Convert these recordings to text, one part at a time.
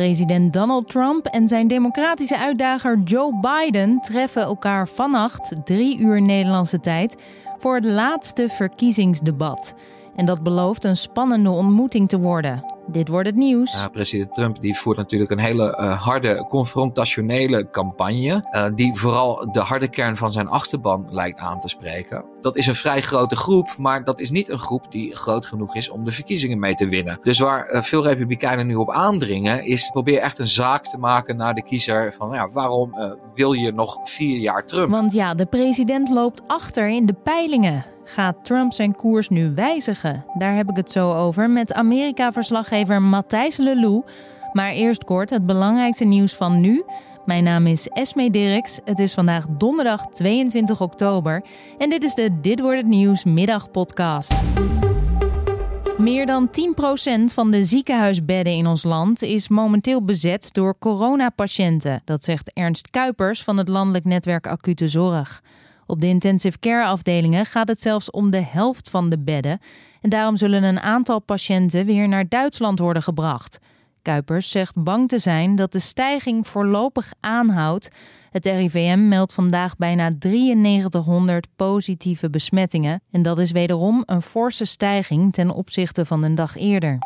President Donald Trump en zijn democratische uitdager Joe Biden treffen elkaar vannacht, drie uur Nederlandse tijd, voor het laatste verkiezingsdebat. En dat belooft een spannende ontmoeting te worden. Dit wordt het nieuws. Ja, president Trump die voert natuurlijk een hele uh, harde, confrontationele campagne. Uh, die vooral de harde kern van zijn achterban lijkt aan te spreken. Dat is een vrij grote groep, maar dat is niet een groep die groot genoeg is om de verkiezingen mee te winnen. Dus waar uh, veel Republikeinen nu op aandringen, is probeer echt een zaak te maken naar de kiezer van ja, waarom wil je nog vier jaar Trump? Want ja, de president loopt achter in de peilingen. Gaat Trump zijn koers nu wijzigen? Daar heb ik het zo over met Amerika-verslaggever Matthijs Lelou. Maar eerst kort het belangrijkste nieuws van nu. Mijn naam is Esme Dirks. Het is vandaag donderdag 22 oktober. En dit is de Dit wordt het nieuws middagpodcast. Meer dan 10% van de ziekenhuisbedden in ons land is momenteel bezet door coronapatiënten. Dat zegt Ernst Kuipers van het Landelijk Netwerk Acute Zorg. Op de intensive care afdelingen gaat het zelfs om de helft van de bedden. En daarom zullen een aantal patiënten weer naar Duitsland worden gebracht. Kuipers zegt bang te zijn dat de stijging voorlopig aanhoudt. Het RIVM meldt vandaag bijna 9300 positieve besmettingen. En dat is wederom een forse stijging ten opzichte van een dag eerder.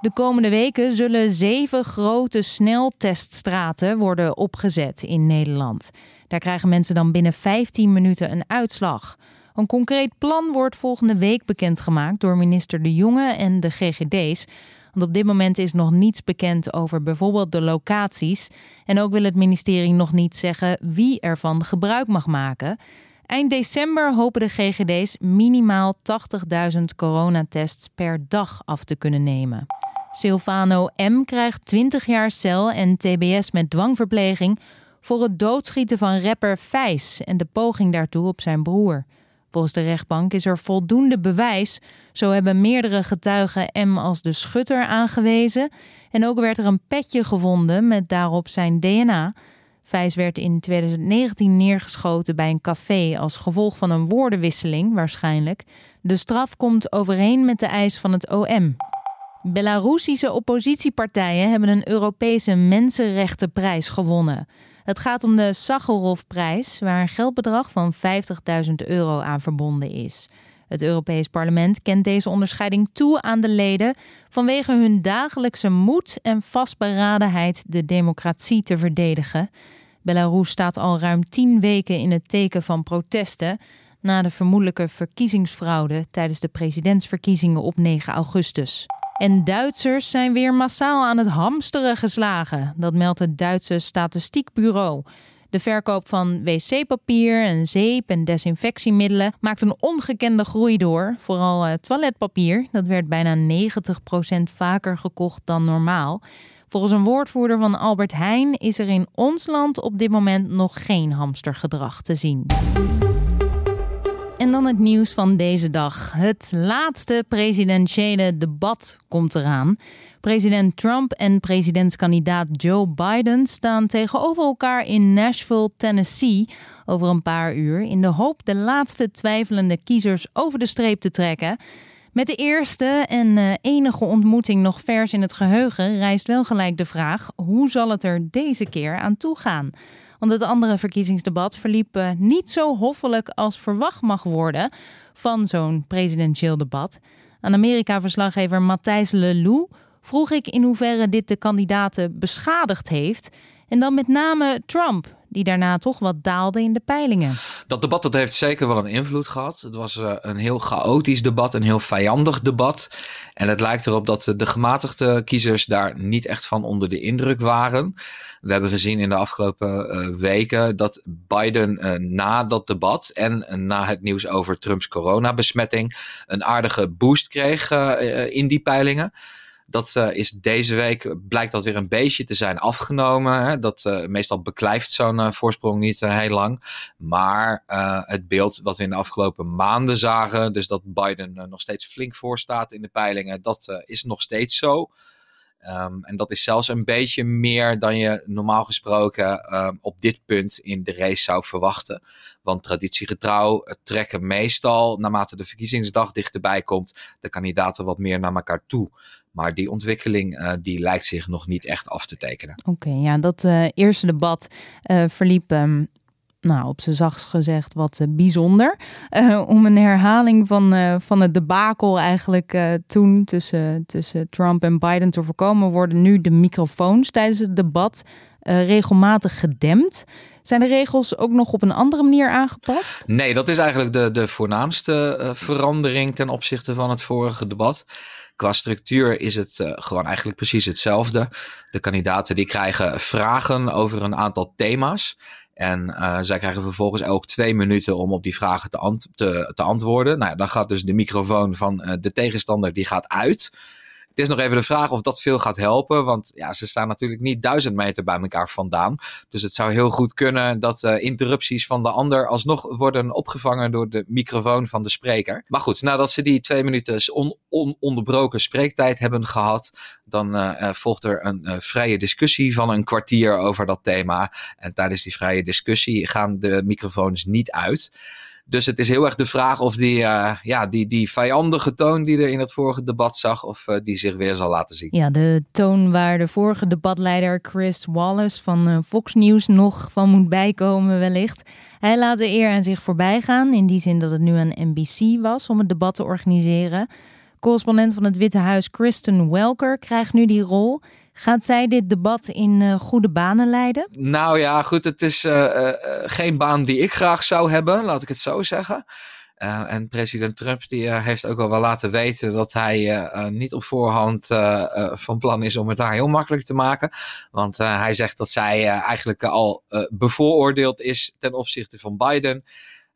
De komende weken zullen zeven grote snelteststraten worden opgezet in Nederland. Daar krijgen mensen dan binnen 15 minuten een uitslag. Een concreet plan wordt volgende week bekendgemaakt door minister De Jonge en de GGD's. Want op dit moment is nog niets bekend over bijvoorbeeld de locaties. En ook wil het ministerie nog niet zeggen wie ervan gebruik mag maken. Eind december hopen de GGD's minimaal 80.000 coronatests per dag af te kunnen nemen. Silvano M. krijgt 20 jaar cel en TBS met dwangverpleging voor het doodschieten van rapper Vijs en de poging daartoe op zijn broer. Volgens de rechtbank is er voldoende bewijs. Zo hebben meerdere getuigen M als de schutter aangewezen. En ook werd er een petje gevonden met daarop zijn DNA. Vijs werd in 2019 neergeschoten bij een café als gevolg van een woordenwisseling, waarschijnlijk. De straf komt overeen met de eis van het OM. Belarussische oppositiepartijen hebben een Europese Mensenrechtenprijs gewonnen. Het gaat om de Sakharovprijs, waar een geldbedrag van 50.000 euro aan verbonden is. Het Europees Parlement kent deze onderscheiding toe aan de leden vanwege hun dagelijkse moed en vastberadenheid de democratie te verdedigen. Belarus staat al ruim tien weken in het teken van protesten na de vermoedelijke verkiezingsfraude tijdens de presidentsverkiezingen op 9 augustus. En Duitsers zijn weer massaal aan het hamsteren geslagen. Dat meldt het Duitse Statistiekbureau. De verkoop van wc-papier en zeep en desinfectiemiddelen maakt een ongekende groei door. Vooral uh, toiletpapier, dat werd bijna 90% vaker gekocht dan normaal. Volgens een woordvoerder van Albert Heijn is er in ons land op dit moment nog geen hamstergedrag te zien. En dan het nieuws van deze dag. Het laatste presidentiële debat komt eraan. President Trump en presidentskandidaat Joe Biden staan tegenover elkaar in Nashville, Tennessee, over een paar uur, in de hoop de laatste twijfelende kiezers over de streep te trekken. Met de eerste en uh, enige ontmoeting nog vers in het geheugen rijst wel gelijk de vraag: hoe zal het er deze keer aan toe gaan? Want het andere verkiezingsdebat verliep uh, niet zo hoffelijk als verwacht mag worden van zo'n presidentieel debat. Aan Amerika-verslaggever Matthijs Lelou vroeg ik in hoeverre dit de kandidaten beschadigd heeft. En dan met name Trump, die daarna toch wat daalde in de peilingen. Dat debat dat heeft zeker wel een invloed gehad. Het was uh, een heel chaotisch debat, een heel vijandig debat. En het lijkt erop dat de gematigde kiezers daar niet echt van onder de indruk waren. We hebben gezien in de afgelopen uh, weken dat Biden uh, na dat debat en na het nieuws over Trumps coronabesmetting een aardige boost kreeg in die peilingen. Dat uh, is deze week, blijkt dat weer een beetje te zijn afgenomen. Hè? Dat, uh, meestal beklijft zo'n voorsprong niet heel lang. Maar het beeld wat we in de afgelopen maanden zagen, dus dat Biden nog steeds flink voor staat in de peilingen, dat is nog steeds zo. Ehm, en dat is zelfs een beetje meer dan je normaal gesproken op dit punt in de race zou verwachten. Want traditiegetrouw trekken meestal, naarmate de verkiezingsdag dichterbij komt, de kandidaten wat meer naar elkaar toe. Maar die ontwikkeling uh, die lijkt zich nog niet echt af te tekenen. Oké, ja, dat uh, eerste debat uh, verliep um, nou, op zijn zachtst gezegd wat bijzonder. Om een herhaling van, van het debakel eigenlijk toen tussen, tussen Trump en Biden te voorkomen, worden nu de microfoons tijdens het debat regelmatig gedempt. Zijn de regels ook nog op een andere manier aangepast? Nee, dat is eigenlijk de, de voornaamste verandering ten opzichte van het vorige debat. Qua structuur is het uh, gewoon eigenlijk precies hetzelfde. De kandidaten die krijgen vragen over een aantal thema's. En uh, zij krijgen vervolgens elk twee minuten om op die vragen te, ant te, antwoorden. Nou, dan gaat dus de microfoon van uh, de tegenstander die gaat uit. Is nog even de vraag of dat veel gaat helpen. Want ja, ze staan natuurlijk niet duizend meter bij elkaar vandaan. Dus het zou heel goed kunnen dat uh, interrupties van de ander alsnog worden opgevangen door de microfoon van de spreker. Maar goed, nadat ze die twee minuten on ononderbroken spreektijd hebben gehad, dan uh, volgt er een vrije discussie van een kwartier over dat thema. En tijdens die vrije discussie gaan de microfoons niet uit. Dus het is heel erg de vraag of die, uh, ja, die, die vijandige toon die er in het vorige debat zag, of uh, die zich weer zal laten zien. Ja, de toon waar de vorige debatleider Chris Wallace van uh, Fox News nog van moet bijkomen wellicht. Hij laat de eer aan zich voorbij gaan, in die zin dat het nu aan NBC was om het debat te organiseren. Correspondent van het Witte Huis Kristen Welker krijgt nu die rol. Gaat zij dit debat in uh, goede banen leiden? Nou ja, goed, het is uh, uh, geen baan die ik graag zou hebben, laat ik het zo zeggen. en president Trump die, heeft ook al wel laten weten dat hij niet op voorhand van plan is om het daar heel makkelijk te maken. Want hij zegt dat zij eigenlijk al bevooroordeeld is ten opzichte van Biden.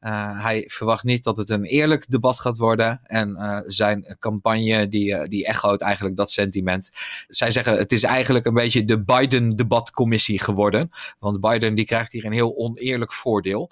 Uh, hij verwacht niet dat het een eerlijk debat gaat worden. En uh, zijn campagne die, uh, die echoot eigenlijk dat sentiment. Zij zeggen het is eigenlijk een beetje de Biden-debatcommissie geworden. Want Biden die krijgt hier een heel oneerlijk voordeel.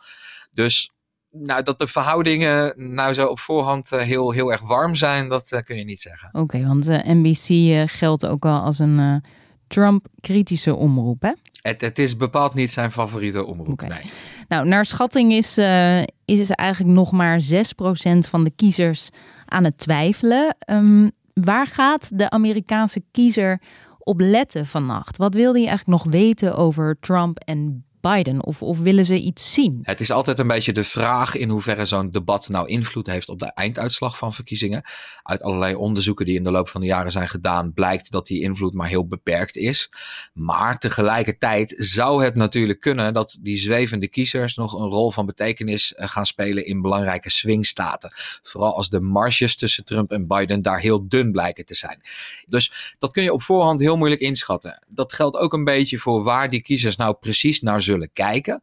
Dus nou, dat de verhoudingen nou zo op voorhand heel, heel erg warm zijn, dat kun je niet zeggen. Oké, okay, want NBC geldt ook wel als een Trump-kritische omroep, hè? Het, het, is bepaald niet zijn favoriete omroep. Okay. Nee. Nou, naar schatting is, uh, is eigenlijk nog maar 6% van de kiezers aan het twijfelen. Um, waar gaat de Amerikaanse kiezer op letten vannacht? Wat wil hij eigenlijk nog weten over Trump en Biden? Of, of willen ze iets zien? Het is altijd een beetje de vraag in hoeverre zo'n debat nou invloed heeft op de einduitslag van verkiezingen. Uit allerlei onderzoeken die in de loop van de jaren zijn gedaan, blijkt dat die invloed maar heel beperkt is. Maar tegelijkertijd zou het natuurlijk kunnen dat die zwevende kiezers nog een rol van betekenis eh, gaan spelen in belangrijke swingstaten. Vooral als de marges tussen Trump en Biden daar heel dun blijken te zijn. Dus dat kun je op voorhand heel moeilijk inschatten. Dat geldt ook een beetje voor waar die kiezers nou precies naar zullen zullen kijken.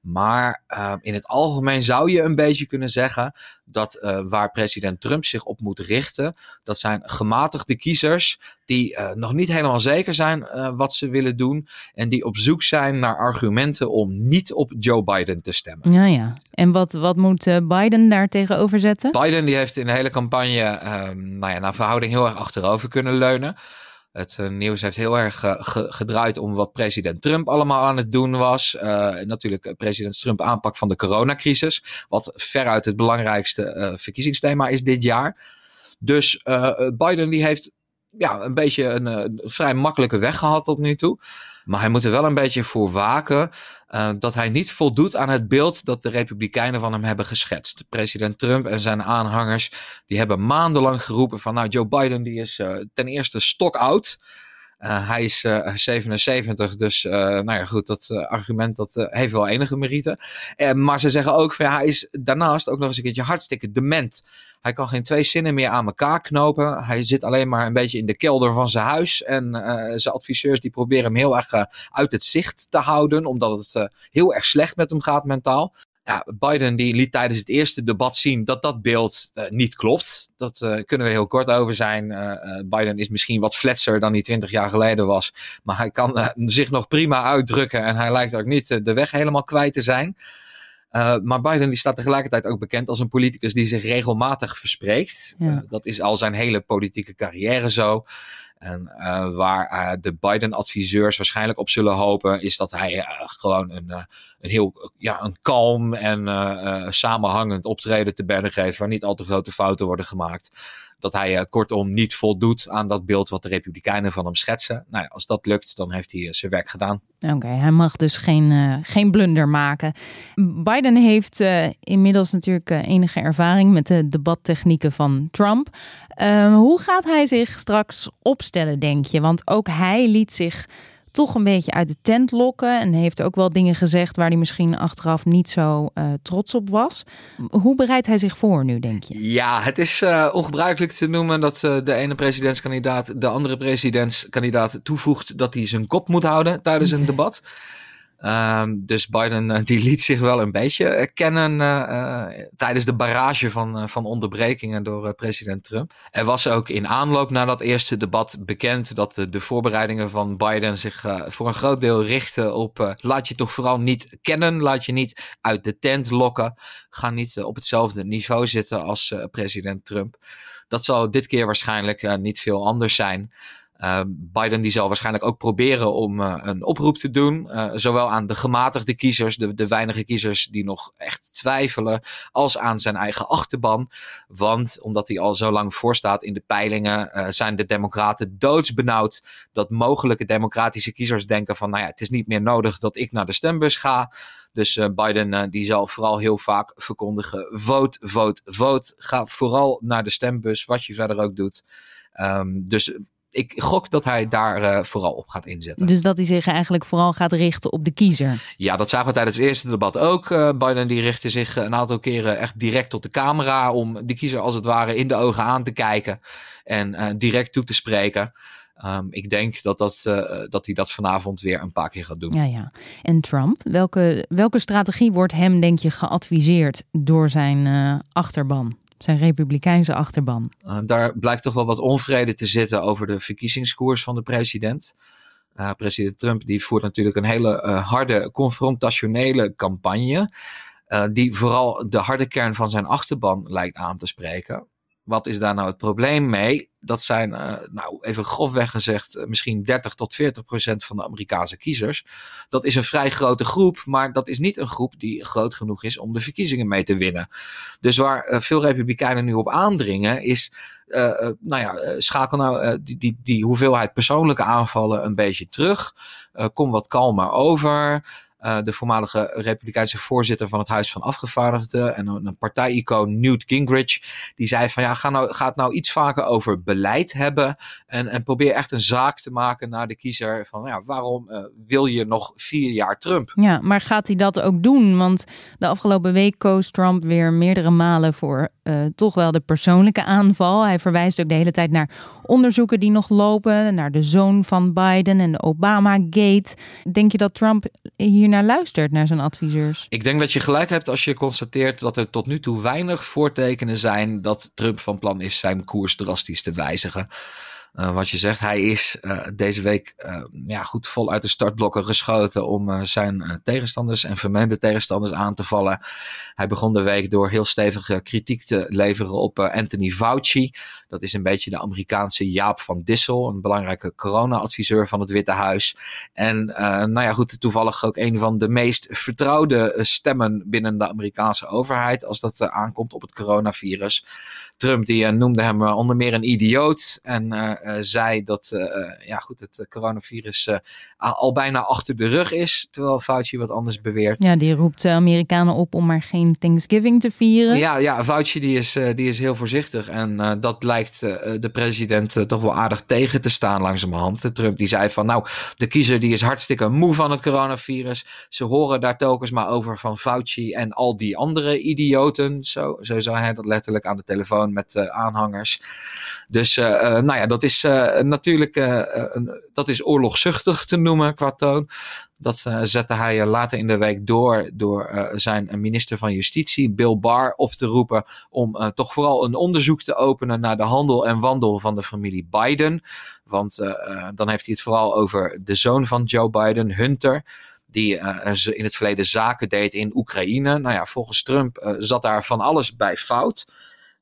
Maar uh, in het algemeen zou je een beetje kunnen zeggen dat uh, waar president Trump zich op moet richten, dat zijn gematigde kiezers die uh, nog niet helemaal zeker zijn wat ze willen doen en die op zoek zijn naar argumenten om niet op Joe Biden te stemmen. Ja, ja. En wat, wat moet Biden daar tegenover zetten? Biden die heeft in de hele campagne ehm, nou ja, naar verhouding heel erg achterover kunnen leunen. Het uh, nieuws heeft heel erg ge gedraaid om wat president Trump allemaal aan het doen was. Uh, natuurlijk president Trump aanpak van de coronacrisis. Wat veruit het belangrijkste verkiezingsthema is dit jaar. Dus Biden die heeft ja, een beetje een, een, vrij makkelijke weg gehad tot nu toe. Maar hij moet er wel een beetje voor waken uh, dat hij niet voldoet aan het beeld dat de Republikeinen van hem hebben geschetst. President Trump en zijn aanhangers die hebben maandenlang geroepen van nou Joe Biden die is uh, ten eerste stok oud. Uh, hij is uh, 77, dus uh, nou ja, goed, dat argument dat heeft wel enige merite. maar ze zeggen ook van ja, hij is daarnaast ook nog eens een keertje hartstikke dement. Hij kan geen twee zinnen meer aan elkaar knopen. Hij zit alleen maar een beetje in de kelder van zijn huis. En zijn adviseurs die proberen hem heel erg uit het zicht te houden, omdat het heel erg slecht met hem gaat mentaal. Ja, Biden die liet tijdens het eerste debat zien dat dat beeld uh, niet klopt. Dat uh, kunnen we heel kort over zijn. Uh, Biden is misschien wat fletser dan hij twintig jaar geleden was. Maar hij kan zich nog prima uitdrukken. En hij lijkt ook niet de weg helemaal kwijt te zijn. maar Biden die staat tegelijkertijd ook bekend als een politicus die zich regelmatig verspreekt. Ja. dat is al zijn hele politieke carrière zo. En waar de Biden-adviseurs waarschijnlijk op zullen hopen, is dat hij gewoon een, een heel ja, een kalm en samenhangend optreden te berden geeft, waar niet al te grote fouten worden gemaakt dat hij uh, kortom niet voldoet aan dat beeld wat de Republikeinen van hem schetsen. Nou ja, als dat lukt, dan heeft hij uh, zijn werk gedaan. Oké, hij mag dus geen, uh, geen blunder maken. Biden heeft inmiddels natuurlijk enige ervaring met de debattechnieken van Trump. Ehm, hoe gaat hij zich straks opstellen, denk je? Want ook hij liet zich toch een beetje uit de tent lokken. En heeft ook wel dingen gezegd waar hij misschien achteraf niet zo uh, trots op was. Hoe bereidt hij zich voor nu, denk je? Ja, het is uh, ongebruikelijk te noemen dat uh, de ene presidentskandidaat de andere presidentskandidaat toevoegt dat hij zijn kop moet houden tijdens een debat. Um, dus Biden uh, die liet zich wel een beetje uh, kennen uh, tijdens de barrage van, van onderbrekingen door president Trump. Er was ook in aanloop naar dat eerste debat bekend dat de, de voorbereidingen van Biden zich voor een groot deel richten op laat je toch vooral niet kennen, laat je niet uit de tent lokken, ga niet op hetzelfde niveau zitten als president Trump. Dat zal dit keer waarschijnlijk niet veel anders zijn. Uh, Biden die zal waarschijnlijk ook proberen om uh, een oproep te doen. Uh, zowel aan de gematigde kiezers, de, de weinige kiezers die nog echt twijfelen, als aan zijn eigen achterban. Want omdat hij al zo lang voorstaat in de peilingen, zijn de Democraten doodsbenauwd dat mogelijke democratische kiezers denken van, nou ja, het is niet meer nodig dat ik naar de stembus ga. Dus Biden die zal vooral heel vaak verkondigen: vote, vote, vote. Ga vooral naar de stembus, wat je verder ook doet. Um, dus ik gok dat hij daar uh, vooral op gaat inzetten. Dus dat hij zich eigenlijk vooral gaat richten op de kiezer. Ja, dat zagen we tijdens het eerste debat ook. Uh, Biden die richtte zich een aantal keren echt direct tot de camera om de kiezer als het ware in de ogen aan te kijken en uh, direct toe te spreken. Um, ik denk dat, dat, dat hij dat vanavond weer een paar keer gaat doen. Ja, ja. En Trump, welke, welke strategie wordt hem, denk je, geadviseerd door zijn achterban? Zijn republikeinse achterban. Uh, daar blijkt toch wel wat onvrede te zitten over de verkiezingskoers van de president. Uh, president Trump die voert natuurlijk een hele uh, harde confrontationele campagne. die vooral de harde kern van zijn achterban lijkt aan te spreken. Wat is daar nou het probleem mee? Dat zijn, uh, nou even grofweg gezegd, uh, misschien 30 tot 40 procent van de Amerikaanse kiezers. Dat is een vrij grote groep, maar dat is niet een groep die groot genoeg is om de verkiezingen mee te winnen. Dus waar uh, veel Republikeinen nu op aandringen, is. nou ja, schakel nou die, die, die hoeveelheid persoonlijke aanvallen een beetje terug. kom wat kalmer over. Uh, de voormalige Republikeinse voorzitter van het Huis van Afgevaardigden en een, een partijicoon Newt Gingrich, die zei van ja, ga, nou, ga het nou iets vaker over beleid hebben en, en probeer echt een zaak te maken naar de kiezer van ja, waarom uh, wil je nog vier jaar Trump? Ja, maar gaat hij dat ook doen? Want de afgelopen week koos Trump weer meerdere malen voor uh, toch wel de persoonlijke aanval. Hij verwijst ook de hele tijd naar onderzoeken die nog lopen, naar de zoon van Biden en de Obama-gate. Denk je dat Trump hier naar luistert, naar zijn adviseurs. Ik denk dat je gelijk hebt als je constateert dat er tot nu toe weinig voortekenen zijn dat Trump van plan is zijn koers drastisch te wijzigen. Uh, wat je zegt, hij is uh, deze week uh, ja, goed vol uit de startblokken geschoten om zijn tegenstanders en vermeende tegenstanders aan te vallen. Hij begon de week door heel stevige kritiek te leveren op Anthony Fauci. Dat is een beetje de Amerikaanse Jaap van Dissel, een belangrijke corona-adviseur van het Witte Huis. En nou ja, goed, toevallig ook een van de meest vertrouwde stemmen binnen de Amerikaanse overheid als dat aankomt op het coronavirus. Trump die noemde hem onder meer een idioot en uh, zei dat ja, goed, het coronavirus al bijna achter de rug is. Terwijl Fauci wat anders beweert. Ja, die roept de Amerikanen op om maar geen Thanksgiving te vieren. Ja, ja Fauci die is, die is heel voorzichtig. En dat lijkt de president toch wel aardig tegen te staan langzamerhand. Trump die zei van nou, de kiezer die is hartstikke moe van het coronavirus. Ze horen daar telkens maar over van Fauci en al die andere idioten. Zo, zo zei hij dat letterlijk aan de telefoon met aanhangers. Dus nou ja, dat is natuurlijk een, dat is oorlogzuchtig te noemen qua toon. Dat zette hij later in de week door door zijn minister van Justitie, Bill Barr, op te roepen om toch vooral een onderzoek te openen naar de handel en wandel van de familie Biden. Want dan heeft hij het vooral over de zoon van Joe Biden, Hunter die uh, in het verleden zaken deed in Oekraïne. Nou ja, volgens Trump zat daar van alles bij fout.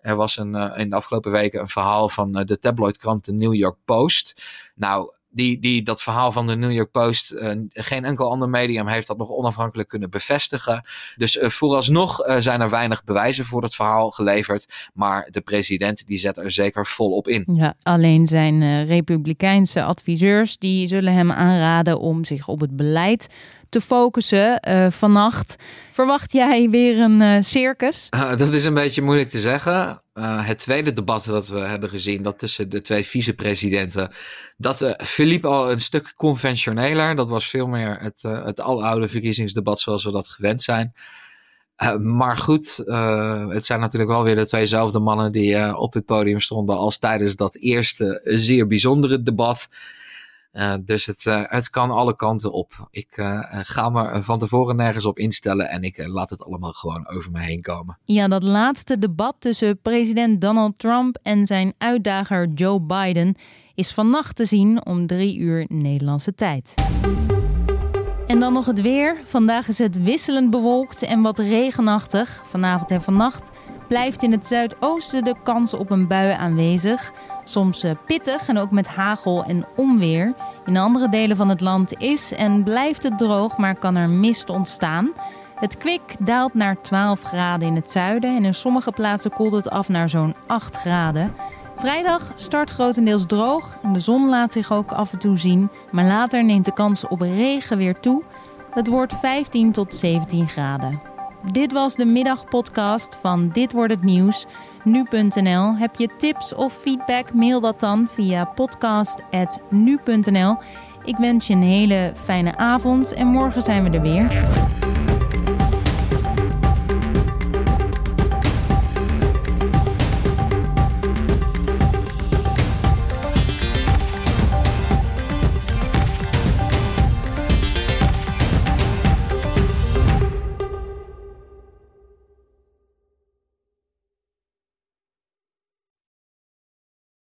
Er was een, in de afgelopen weken een verhaal van de tabloidkrant de New York Post. Nou, die, die dat verhaal van de New York Post, uh, geen enkel ander medium heeft dat nog onafhankelijk kunnen bevestigen. Dus vooralsnog zijn er weinig bewijzen voor het verhaal geleverd. Maar de president die zet er zeker volop in. Ja, alleen zijn republikeinse adviseurs die zullen hem aanraden om zich op het beleid te focussen vannacht. Verwacht jij weer een circus? dat is een beetje moeilijk te zeggen. Uh, het tweede debat dat we hebben gezien, dat tussen de twee vicepresidenten, dat verliep al een stuk conventioneler. Dat was veel meer het, het aloude verkiezingsdebat zoals we dat gewend zijn. maar goed, het zijn natuurlijk wel weer de tweezelfde mannen die op het podium stonden als tijdens dat eerste zeer bijzondere debat. Uh, dus het, uh, het kan alle kanten op. Ik uh, ga me van tevoren nergens op instellen en ik laat het allemaal gewoon over me heen komen. Ja, dat laatste debat tussen president Donald Trump en zijn uitdager Joe Biden is vannacht te zien om drie uur Nederlandse tijd. En dan nog het weer. Vandaag is het wisselend bewolkt en wat regenachtig. Vanavond en vannacht blijft in het zuidoosten de kans op een bui aanwezig. Soms eh, pittig en ook met hagel en onweer. In andere delen van het land is en blijft het droog, maar kan er mist ontstaan. Het kwik daalt naar 12 graden in het zuiden en in sommige plaatsen koelt het af naar zo'n 8 graden. Vrijdag start grotendeels droog en de zon laat zich ook af en toe zien, maar later neemt de kans op regen weer toe. Het wordt 15 tot 17 graden. Dit was de middagpodcast van Dit wordt het nieuws. Nu.nl. Heb je tips of feedback? Mail dat dan via podcast.nu.nl. Ik wens je een hele fijne avond en morgen zijn we er weer.